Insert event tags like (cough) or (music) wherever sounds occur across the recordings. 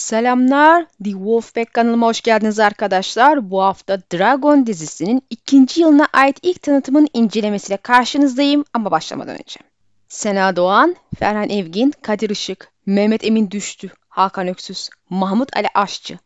Selamlar, The Wolfpack kanalıma hoş geldiniz arkadaşlar. Bu hafta Dragon dizisinin ikinci yılına ait ilk tanıtımın incelemesiyle karşınızdayım ama başlamadan önce. Sena Doğan, Ferhan Evgin, Kadir Işık, Mehmet Emin Düştü, Hakan Öksüz, Mahmut Ali Aşçı,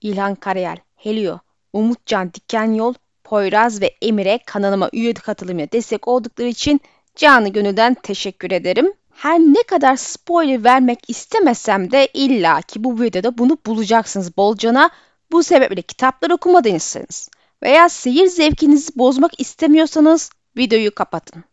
İlhan Karayel, Helio, Umutcan Dikenyol, Poyraz ve Emir'e kanalıma üye katılımına destek oldukları için canı gönülden teşekkür ederim. Her ne kadar spoiler vermek istemesem de illa ki bu videoda bunu bulacaksınız bolcana. Bu sebeple kitapları okumadıysanız veya seyir zevkinizi bozmak istemiyorsanız videoyu kapatın.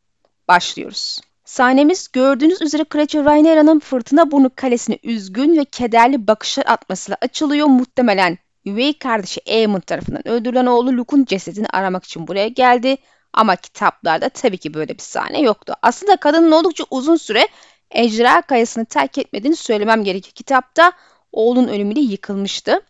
Başlıyoruz. Sahnemiz gördüğünüz üzere Kraliçe Rhaenyra'nın fırtına burnu kalesine üzgün ve kederli bakışlar atmasıyla açılıyor. Muhtemelen üvey kardeşi Aemon tarafından öldürülen oğlu Luke'un cesedini aramak için buraya geldi. Ama kitaplarda tabii ki böyle bir sahne yoktu. Aslında kadının oldukça uzun süre ejderha kayasını terk etmediğini söylemem gerekiyor. Kitapta oğlun ölümüyle yıkılmıştı.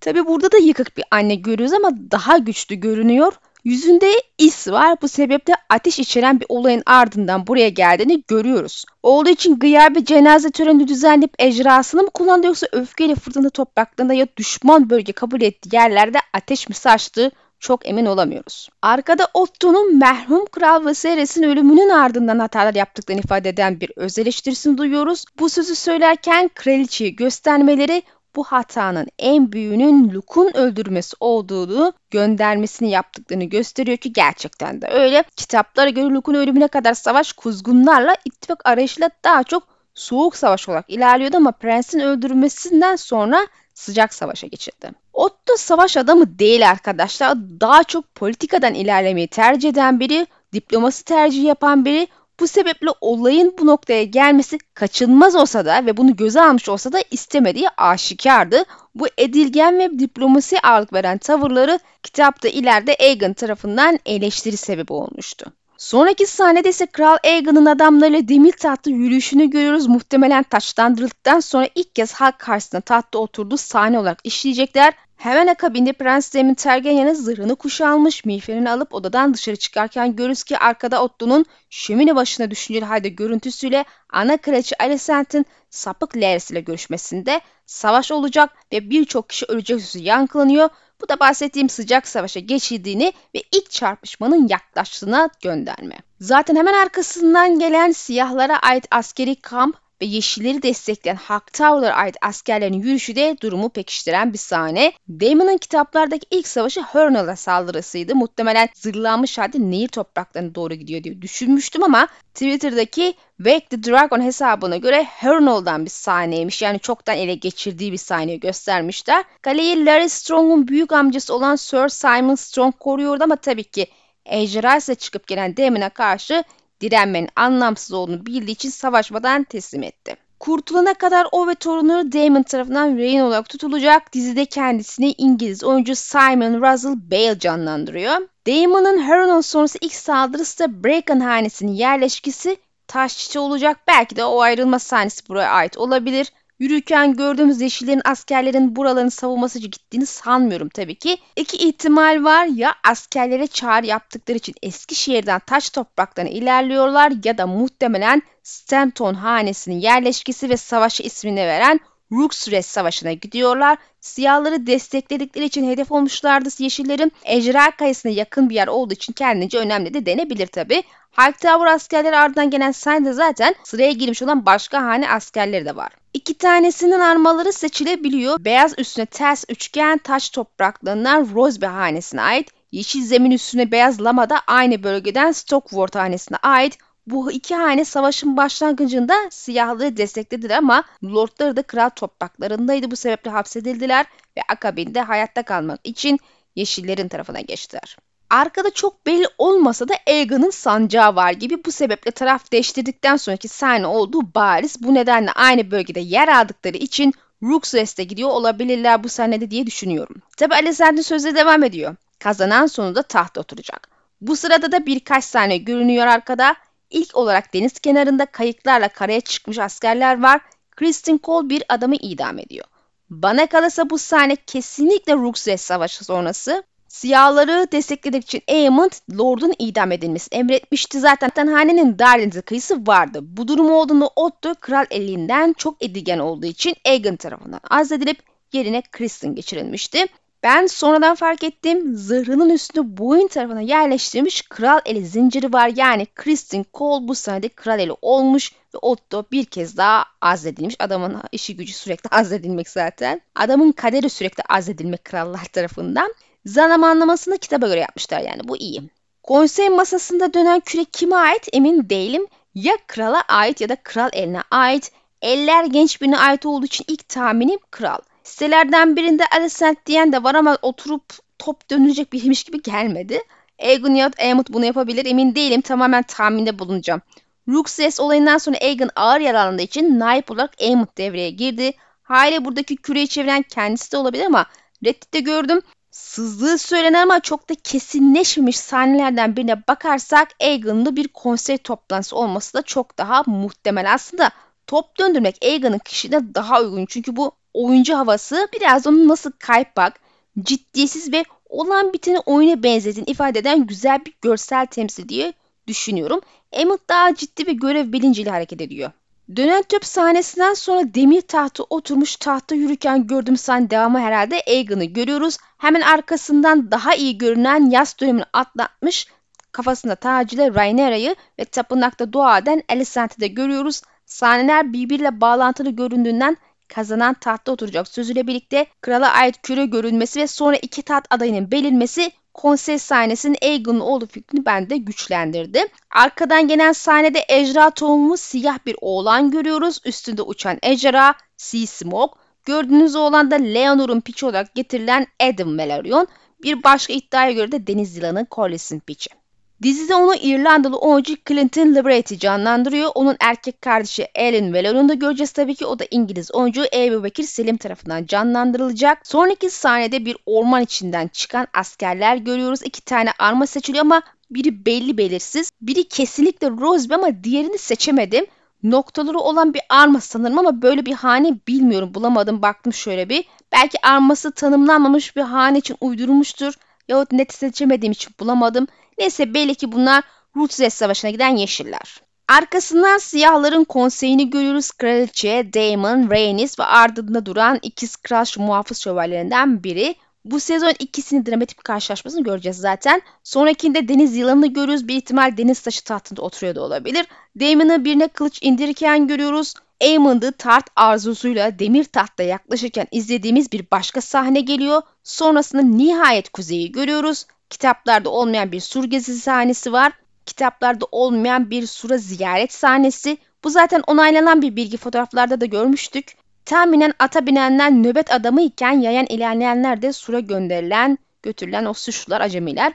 Tabii burada da yıkık bir anne görüyoruz ama daha güçlü görünüyor. Yüzünde is var. Bu sebeple ateş içeren bir olayın ardından buraya geldiğini görüyoruz. Oğlu için gıyar bir cenaze töreni düzenleyip ejderhasını mı kullandı yoksa öfkeyle fırtına topraklarında ya düşman bölge kabul ettiği yerlerde ateş mi saçtı çok emin olamıyoruz. Arkada Otto'nun merhum Kral Viserys'in ölümünün ardından hatalar yaptıklarını ifade eden bir öz eleştirisini duyuyoruz. Bu sözü söylerken kraliçeyi göstermeleri bu hatanın en büyüğünün Luke'un öldürmesi olduğunu göndermesini yaptıklarını gösteriyor ki gerçekten de öyle. Kitaplara göre Luke'un ölümüne kadar savaş kuzgunlarla ittifak arayışıyla daha çok soğuk savaş olarak ilerliyordu ama prensin öldürülmesinden sonra sıcak savaşa geçildi. Otto savaş adamı değil arkadaşlar. Daha çok politikadan ilerlemeyi tercih eden biri, diplomasi tercih yapan biri. Bu sebeple olayın bu noktaya gelmesi kaçınılmaz olsa da ve bunu göze almış olsa da istemediği aşikardı. Bu edilgen ve diplomasi ağırlık veren tavırları kitapta ileride Aegon tarafından eleştiri sebebi olmuştu. Sonraki sahnede ise Kral Aegon'un adamlarıyla demir tahtta yürüyüşünü görüyoruz. Muhtemelen taşlandırıldıktan sonra ilk kez halk karşısında tahtta oturduğu sahne olarak işleyecekler. Hemen akabinde Prens Daemon Targaryen'in zırhını kuşanmış, miğferini alıp odadan dışarı çıkarken görürüz ki arkada Otto'nun şömine başına düşünceli halde görüntüsüyle ana kraliçe Alicent'in sapık Laerys ile görüşmesinde savaş olacak ve birçok kişi ölecek sözü yankılanıyor. Bu da bahsettiğim sıcak savaşa geçildiğini ve ilk çarpışmanın yaklaştığına gönderme. Zaten hemen arkasından gelen siyahlara ait askeri kamp ve Yeşilleri destekleyen Hawk Tower'lara ait askerlerin yürüyüşü de durumu pekiştiren bir sahne. Damon'ın kitaplardaki ilk savaşı Hernal'a saldırısıydı. Muhtemelen zırhlanmış halde Nehir topraklarına doğru gidiyor diye düşünmüştüm ama Twitter'daki Wake the Dragon hesabına göre Hernal'dan bir sahneymiş. Yani çoktan ele geçirdiği bir sahneyi göstermişler. Kaleyi Larry Strong'un büyük amcası olan Sir Simon Strong koruyordu ama tabii ki ejderha çıkıp gelen Damon'a karşı direnmenin anlamsız olduğunu bildiği için savaşmadan teslim etti. Kurtulana kadar o ve torunları Damon tarafından rehin olarak tutulacak. Dizide kendisini İngiliz oyuncu Simon Russell Bale canlandırıyor. Damon'ın Harrenhal sonrası ilk saldırısı da Bracken hanesinin yerleşkisi taşçı olacak. Belki de o ayrılma sahnesi buraya ait olabilir. Yürürken gördüğümüz yeşillerin askerlerin buralarını savunması için gittiğini sanmıyorum tabii ki. İki ihtimal var ya askerlere çağrı yaptıkları için Eskişehir'den taş topraklarına ilerliyorlar ya da muhtemelen Stanton hanesinin yerleşkesi ve savaşı ismini veren Rooksrest Savaşı'na gidiyorlar. Siyahları destekledikleri için hedef olmuşlardı Yeşillerin. Ejderha Kayası'na yakın bir yer olduğu için kendince önemli de denebilir tabi. Hightower askerleri ardından gelen sahnede zaten sıraya girmiş olan başka hane askerleri de var. İki tanesinin armaları seçilebiliyor. Beyaz üstüne ters üçgen taş topraklarından Rosby hanesine ait. Yeşil zemin üstüne beyaz lama da aynı bölgeden Stockworth hanesine ait. Bu iki hane savaşın başlangıcında siyahları desteklediler ama lordları da kral topraklarındaydı. Bu sebeple hapsedildiler ve akabinde hayatta kalmak için yeşillerin tarafına geçtiler. Arkada çok belli olmasa da Aegon'un sancağı var gibi bu sebeple taraf değiştirdikten sonraki sahne olduğu bariz. Bu nedenle aynı bölgede yer aldıkları için Rooksrest'e gidiyor olabilirler bu sahnede diye düşünüyorum. Tabi Alicent'in sözleri devam ediyor. Kazanan sonunda tahta oturacak. Bu sırada da birkaç sahne görünüyor arkada. İlk olarak deniz kenarında kayıklarla karaya çıkmış askerler var. Kristen Cole bir adamı idam ediyor. Bana kalırsa bu sahne kesinlikle Rooksrest Savaşı sonrası. Siyahları desteklemek için Aemond, Lord'un idam edilmesi emretmişti. Zaten hanenin Darlin'de kıyısı vardı. Bu durum olduğunda Otto kral elinden çok edilgen olduğu için Aegon tarafından azledilip yerine Kristen geçirilmişti. Ben sonradan fark ettim zırhının üstünde boyun tarafına yerleştirilmiş kral eli zinciri var. Yani Kristen Cole bu sayede kral eli olmuş ve Otto bir kez daha azledilmiş. Adamın işi gücü sürekli (laughs) azledilmek zaten. Adamın kaderi sürekli azledilmek krallar tarafından. Zamanlamasını kitaba göre yapmışlar yani bu iyi. Konsey masasında dönen küre kime ait emin değilim. Ya krala ait ya da kral eline ait. Eller genç birine ait olduğu için ilk tahminim kral. Sitelerden birinde Alicent diyen de var ama oturup top dönecek birmiş gibi gelmedi. Aegon ya da Aemond bunu yapabilir emin değilim. Tamamen tahminde bulunacağım. Rooksess olayından sonra Aegon ağır yaralandığı için naip olarak Aemond devreye girdi. Hale buradaki küreyi çeviren kendisi de olabilir ama Reddit'te gördüm. Sızdığı söylenen ama çok da kesinleşmemiş sahnelerden birine bakarsak Aegon'lu bir konsey toplantısı olması da çok daha muhtemel. Aslında top döndürmek Aegon'un kişiliğine daha uygun. Çünkü bu oyuncu havası biraz onun nasıl kaypak, ciddiyetsiz ve olan biteni oyuna benzediğini ifade eden güzel bir görsel temsil diye düşünüyorum. Emmett daha ciddi bir görev bilinciyle hareket ediyor. Dönen töp sahnesinden sonra demir tahtı oturmuş tahta yürürken gördüğüm sahne devamı herhalde Aegon'u görüyoruz. Hemen arkasından daha iyi görünen yaz dönemini atlatmış kafasında tacıyla Rhaenyra'yı ve tapınakta dua eden Alicent'i de görüyoruz. Sahneler birbiriyle bağlantılı göründüğünden kazanan tahtta oturacak sözüyle birlikte krala ait küre görülmesi ve sonra iki taht adayının belirmesi konsey sahnesinin Aegon'un oğlu fikrini bende güçlendirdi. Arkadan gelen sahnede ejderha tohumu siyah bir oğlan görüyoruz. Üstünde uçan ejderha Sea Smoke. Gördüğünüz oğlan da Leonor'un piçi olarak getirilen Adam Velaryon. Bir başka iddiaya göre de deniz yılanı Corlys'in piçi. Dizide onu İrlandalı oyuncu Clinton Liberty canlandırıyor. Onun erkek kardeşi Ellen Velarion'u da göreceğiz tabii ki. O da İngiliz oyuncu Ebu Bekir Selim tarafından canlandırılacak. Sonraki sahnede bir orman içinden çıkan askerler görüyoruz. İki tane arma seçiliyor ama biri belli belirsiz. Biri kesinlikle Roseby ama diğerini seçemedim. Noktaları olan bir arma sanırım ama böyle bir hane bilmiyorum. Bulamadım baktım şöyle bir. Belki arması tanımlanmamış bir hane için uydurulmuştur. Yahut net seçemediğim için bulamadım. Neyse belli ki bunlar Rutses Savaşı'na giden yeşiller. Arkasından siyahların konseyini görüyoruz. Kraliçe, Daemon, Rhaenys ve ardında duran ikiz kral muhafız şövalyelerinden biri. Bu sezon ikisini dramatik bir karşılaşmasını göreceğiz zaten. Sonrakinde deniz yılanını görüyoruz. Bir ihtimal deniz taşı tahtında oturuyor da olabilir. Daemon'ı birine kılıç indirirken görüyoruz. Aemond'ı tart arzusuyla demir tahtta yaklaşırken izlediğimiz bir başka sahne geliyor. Sonrasında nihayet kuzeyi görüyoruz. Kitaplarda olmayan bir sur gezisi sahnesi var. Kitaplarda olmayan bir sura ziyaret sahnesi. Bu zaten onaylanan bir bilgi fotoğraflarda da görmüştük. Tahminen ata binenler nöbet adamı iken yayan ilerleyenler de sura gönderilen, götürülen o suçlular acemiler.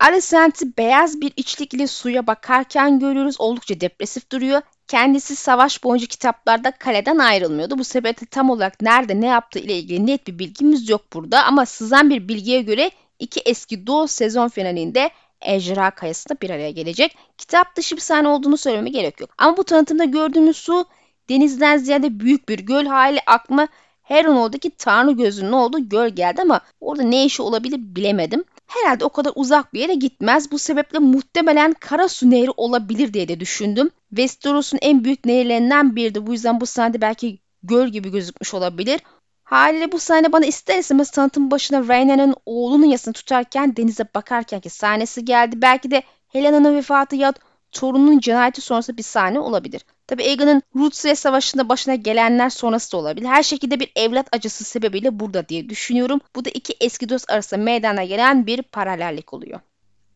Alicent'i beyaz bir içlik ile suya bakarken görüyoruz. Oldukça depresif duruyor. Kendisi savaş boyunca kitaplarda kaleden ayrılmıyordu. Bu sebeple tam olarak nerede ne yaptığı ile ilgili net bir bilgimiz yok burada. Ama sızan bir bilgiye göre iki eski Doğu sezon finalinde Ejderha Kayası'nda bir araya gelecek. Kitap dışı bir sahne olduğunu söylememe gerek yok. Ama bu tanıtımda gördüğümüz su denizden ziyade büyük bir göl hali akma Heronol'daki Tanrı gözünün olduğu göl geldi ama orada ne işi olabilir bilemedim. Herhalde o kadar uzak bir yere gitmez. Bu sebeple muhtemelen Karasu Nehri olabilir diye de düşündüm. Westeros'un en büyük nehirlerinden biriydi. Bu yüzden bu sahnede belki göl gibi gözükmüş olabilir. Haliyle bu sahne bana ister istemez tanıtım başına Rhaenyra'nın oğlunun yasını tutarken denize bakarkenki sahnesi geldi. Belki de Helena'nın vefatı ya torununun cinayeti sonrası bir sahne olabilir. Tabi Aegon'un Rootsville Savaşı'nda başına gelenler sonrası da olabilir. Her şekilde bir evlat acısı sebebiyle burada diye düşünüyorum. Bu da iki eski dost arasında meydana gelen bir paralellik oluyor.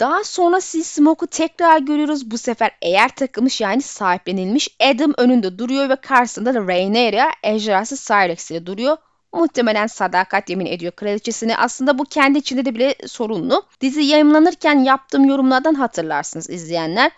Daha sonra Sea Smoke'u tekrar görüyoruz. Bu sefer eğer takılmış yani sahiplenilmiş Adam önünde duruyor ve karşısında da Rhaenyra ejderhası Cyrex ile duruyor. Muhtemelen sadakat yemin ediyor kraliçesine. Aslında bu kendi içinde de bile sorunlu. Dizi yayınlanırken yaptığım yorumlardan hatırlarsınız izleyenler.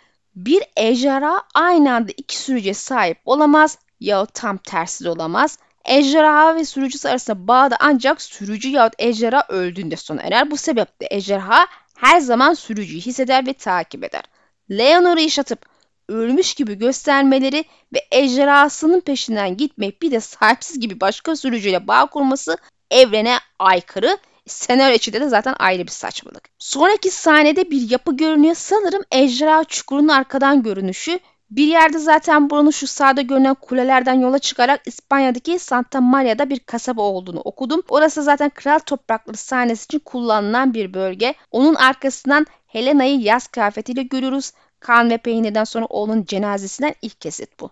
Bir ejderha aynı anda iki sürücüye sahip olamaz ya tam tersi de olamaz. Ejderha ve sürücüsü arasında bağ da ancak sürücü yahut ejderha öldüğünde sona erer. Bu sebeple ejderha her zaman sürücüyü hisseder ve takip eder. Leonor'u yaşatıp ölmüş gibi göstermeleri ve ejderhasının peşinden gitmek bir de sahipsiz gibi başka sürücüyle bağ kurması evrene aykırı. Senaryo içinde de zaten ayrı bir saçmalık. Sonraki sahnede bir yapı görünüyor. Sanırım ejderha çukurunun arkadan görünüşü. Bir yerde zaten buranın şu sağda görünen kulelerden yola çıkarak İspanya'daki Santa Maria'da bir kasaba olduğunu okudum. Orası zaten kral toprakları sahnesi için kullanılan bir bölge. Onun arkasından Helena'yı yaz kıyafetiyle görürüz. Kan ve peynirden sonra oğlun cenazesinden ilk kesit bu.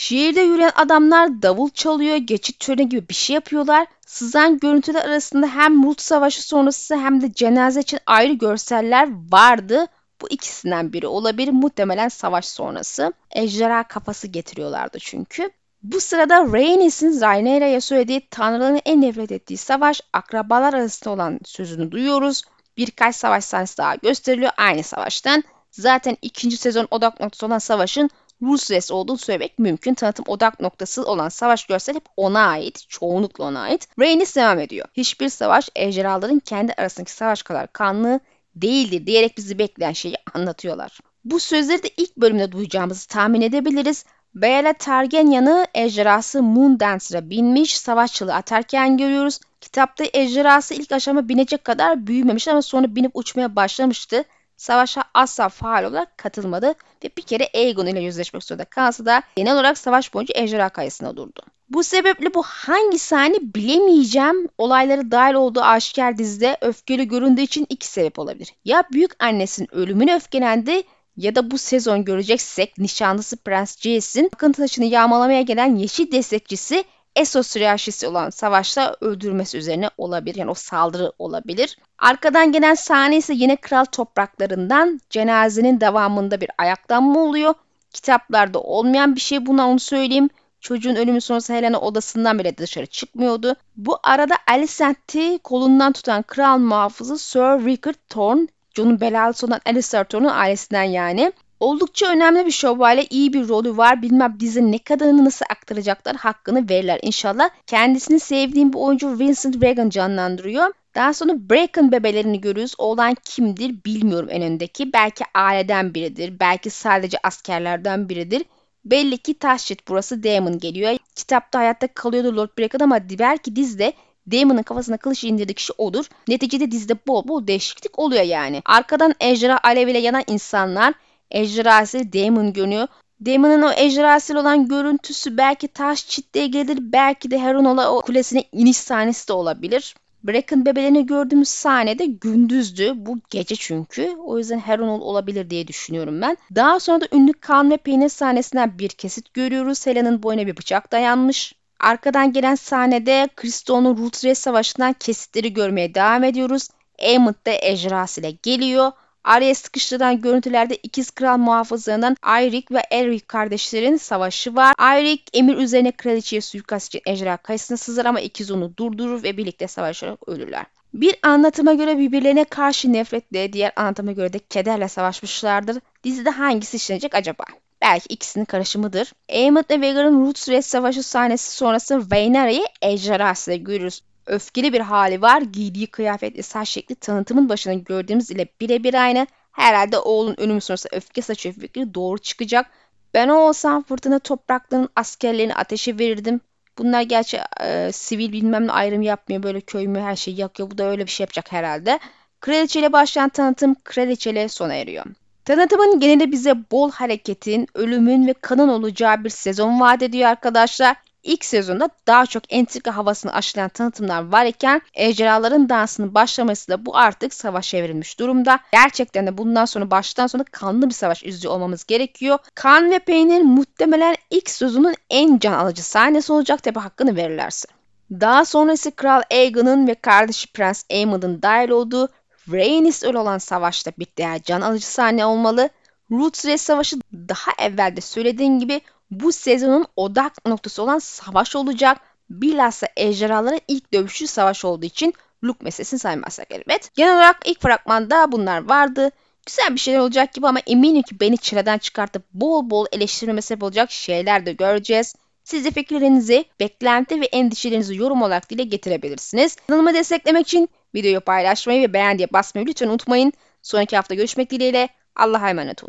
Şehirde yürüyen adamlar davul çalıyor, geçit töreni gibi bir şey yapıyorlar. Sızan görüntüler arasında hem Mut Savaşı sonrası hem de cenaze için ayrı görseller vardı. Bu ikisinden biri olabilir. Muhtemelen savaş sonrası. Ejderha kafası getiriyorlardı çünkü. Bu sırada Rhaenys'in Rhaenyra'ya söylediği tanrıların en nefret ettiği savaş akrabalar arasında olan sözünü duyuyoruz. Birkaç savaş sahnesi daha gösteriliyor aynı savaştan. Zaten ikinci sezon odak noktası olan savaşın Res olduğunu söylemek mümkün. Tanıtım odak noktası olan savaş görsel hep ona ait. Çoğunlukla ona ait. Rhaenys devam ediyor. Hiçbir savaş ejderhaların kendi arasındaki savaş kadar kanlı değildir diyerek bizi bekleyen şeyi anlatıyorlar. Bu sözleri de ilk bölümde duyacağımızı tahmin edebiliriz. Beyala Targaryen'ı ejderhası Moon Dancer'a binmiş, savaşçılığı atarken görüyoruz. Kitapta ejderhası ilk aşama binecek kadar büyümemiş ama sonra binip uçmaya başlamıştı. Savaşa asla faal olarak katılmadı ve bir kere Aegon ile yüzleşmek zorunda kalsa da genel olarak savaş boyunca ejderha kayısına durdu. Bu sebeple bu hangi sahne bilemeyeceğim. Olayları dahil olduğu aşikar dizide öfkeli göründüğü için iki sebep olabilir. Ya büyük annesinin ölümüne öfkelendi ya da bu sezon göreceksek nişanlısı Prens Jace'in akıntı taşını yağmalamaya gelen yeşil destekçisi Essos olan savaşta öldürmesi üzerine olabilir. Yani o saldırı olabilir. Arkadan gelen sahne ise yine kral topraklarından cenazenin devamında bir ayaklanma oluyor. Kitaplarda olmayan bir şey buna onu söyleyeyim. Çocuğun ölümü sonrası Helena odasından bile dışarı çıkmıyordu. Bu arada Alicent'i kolundan tutan kral muhafızı Sir Richard Thorne, Jon'un belalısı olan Alistair Thorne'un ailesinden yani. Oldukça önemli bir şövalye, iyi bir rolü var. Bilmem bize ne kadarını nasıl aktaracaklar hakkını verirler inşallah. Kendisini sevdiğim bu oyuncu Vincent Regan canlandırıyor. Daha sonra Bracken bebelerini görüyoruz. Oğlan kimdir bilmiyorum en öndeki. Belki aileden biridir. Belki sadece askerlerden biridir. Belli ki Taşçit burası Damon geliyor. Kitapta hayatta kalıyordu Lord Bracken ama belki dizide Damon'ın kafasına kılıç indirdiği kişi odur. Neticede dizide bol bol değişiklik oluyor yani. Arkadan ejderha aleviyle yanan insanlar ejderhası Damon görünüyor. Damon'ın o ejderhasıyla olan görüntüsü belki taş çitliğe gelir, belki de Heronol'a o kulesine iniş sahnesi de olabilir. Bracken bebelerini gördüğümüz sahnede gündüzdü. Bu gece çünkü. O yüzden Heronol olabilir diye düşünüyorum ben. Daha sonra da ünlü kan ve peynir sahnesinden bir kesit görüyoruz. Helen'in boyuna bir bıçak dayanmış. Arkadan gelen sahnede Kristo'nun Rutre Savaşı'ndan kesitleri görmeye devam ediyoruz. Aemond da ejderhasıyla geliyor. Araya sıkıştırılan görüntülerde ikiz kral muhafızlarından Ayrik ve Elric kardeşlerin savaşı var. Ayrik emir üzerine kraliçeye suikast için ejderha kayısına sızar ama ikiz onu durdurur ve birlikte savaşarak ölürler. Bir anlatıma göre birbirlerine karşı nefretle, diğer anlatıma göre de kederle savaşmışlardır. Dizide hangisi işlenecek acaba? Belki ikisinin karışımıdır. Aemond ve Vhagar'ın Roots Red Savaşı sahnesi sonrası Rhaenyra'yı ejderhasıyla görürüz öfkeli bir hali var. Giydiği kıyafet ve saç şekli tanıtımın başında gördüğümüz ile birebir aynı. Herhalde oğlun ölümü sonrası öfke saçıyor fikri doğru çıkacak. Ben olsam fırtına topraklarının askerlerini ateşe verirdim. Bunlar gerçi e, sivil bilmem ne ayrım yapmıyor. Böyle köy mü her şeyi yakıyor. Bu da öyle bir şey yapacak herhalde. Kraliçeyle başlayan tanıtım kraliçeyle sona eriyor. Tanıtımın genelde bize bol hareketin, ölümün ve kanın olacağı bir sezon vaat ediyor arkadaşlar. İlk sezonda daha çok entrika havasını aşılayan tanıtımlar var iken ejderhaların dansının başlaması da bu artık savaş çevrilmiş durumda. Gerçekten de bundan sonra baştan sona kanlı bir savaş izliyor olmamız gerekiyor. Kan ve peynir muhtemelen ilk sezonun en can alıcı sahnesi olacak tabi hakkını verirlerse. Daha sonrası Kral Aegon'un ve kardeşi Prens Aemond'un dahil olduğu Rhaenys öl olan savaşta bir diğer can alıcı sahne olmalı. Roots Savaşı daha evvel de söylediğim gibi bu sezonun odak noktası olan savaş olacak. Bilhassa ejderhaların ilk dövüşü savaş olduğu için Luke meselesini saymazsak elbet. Genel olarak ilk fragmanda bunlar vardı. Güzel bir şeyler olacak gibi ama eminim ki beni çileden çıkartıp bol bol eleştirmeme sebep olacak şeyler de göreceğiz. Siz de fikirlerinizi, beklenti ve endişelerinizi yorum olarak dile getirebilirsiniz. Kanalımı desteklemek için videoyu paylaşmayı ve beğen diye basmayı lütfen unutmayın. Sonraki hafta görüşmek dileğiyle. Allah'a emanet olun.